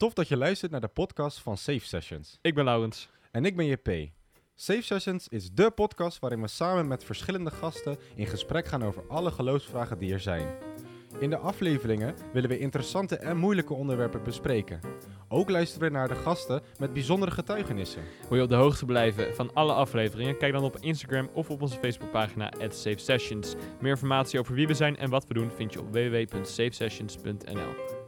Tof dat je luistert naar de podcast van Safe Sessions. Ik ben Laurens. En ik ben JP. Safe Sessions is de podcast waarin we samen met verschillende gasten in gesprek gaan over alle geloofsvragen die er zijn. In de afleveringen willen we interessante en moeilijke onderwerpen bespreken. Ook luisteren we naar de gasten met bijzondere getuigenissen. Wil je op de hoogte blijven van alle afleveringen? Kijk dan op Instagram of op onze Facebookpagina @safesessions. Meer informatie over wie we zijn en wat we doen vind je op www.safesessions.nl.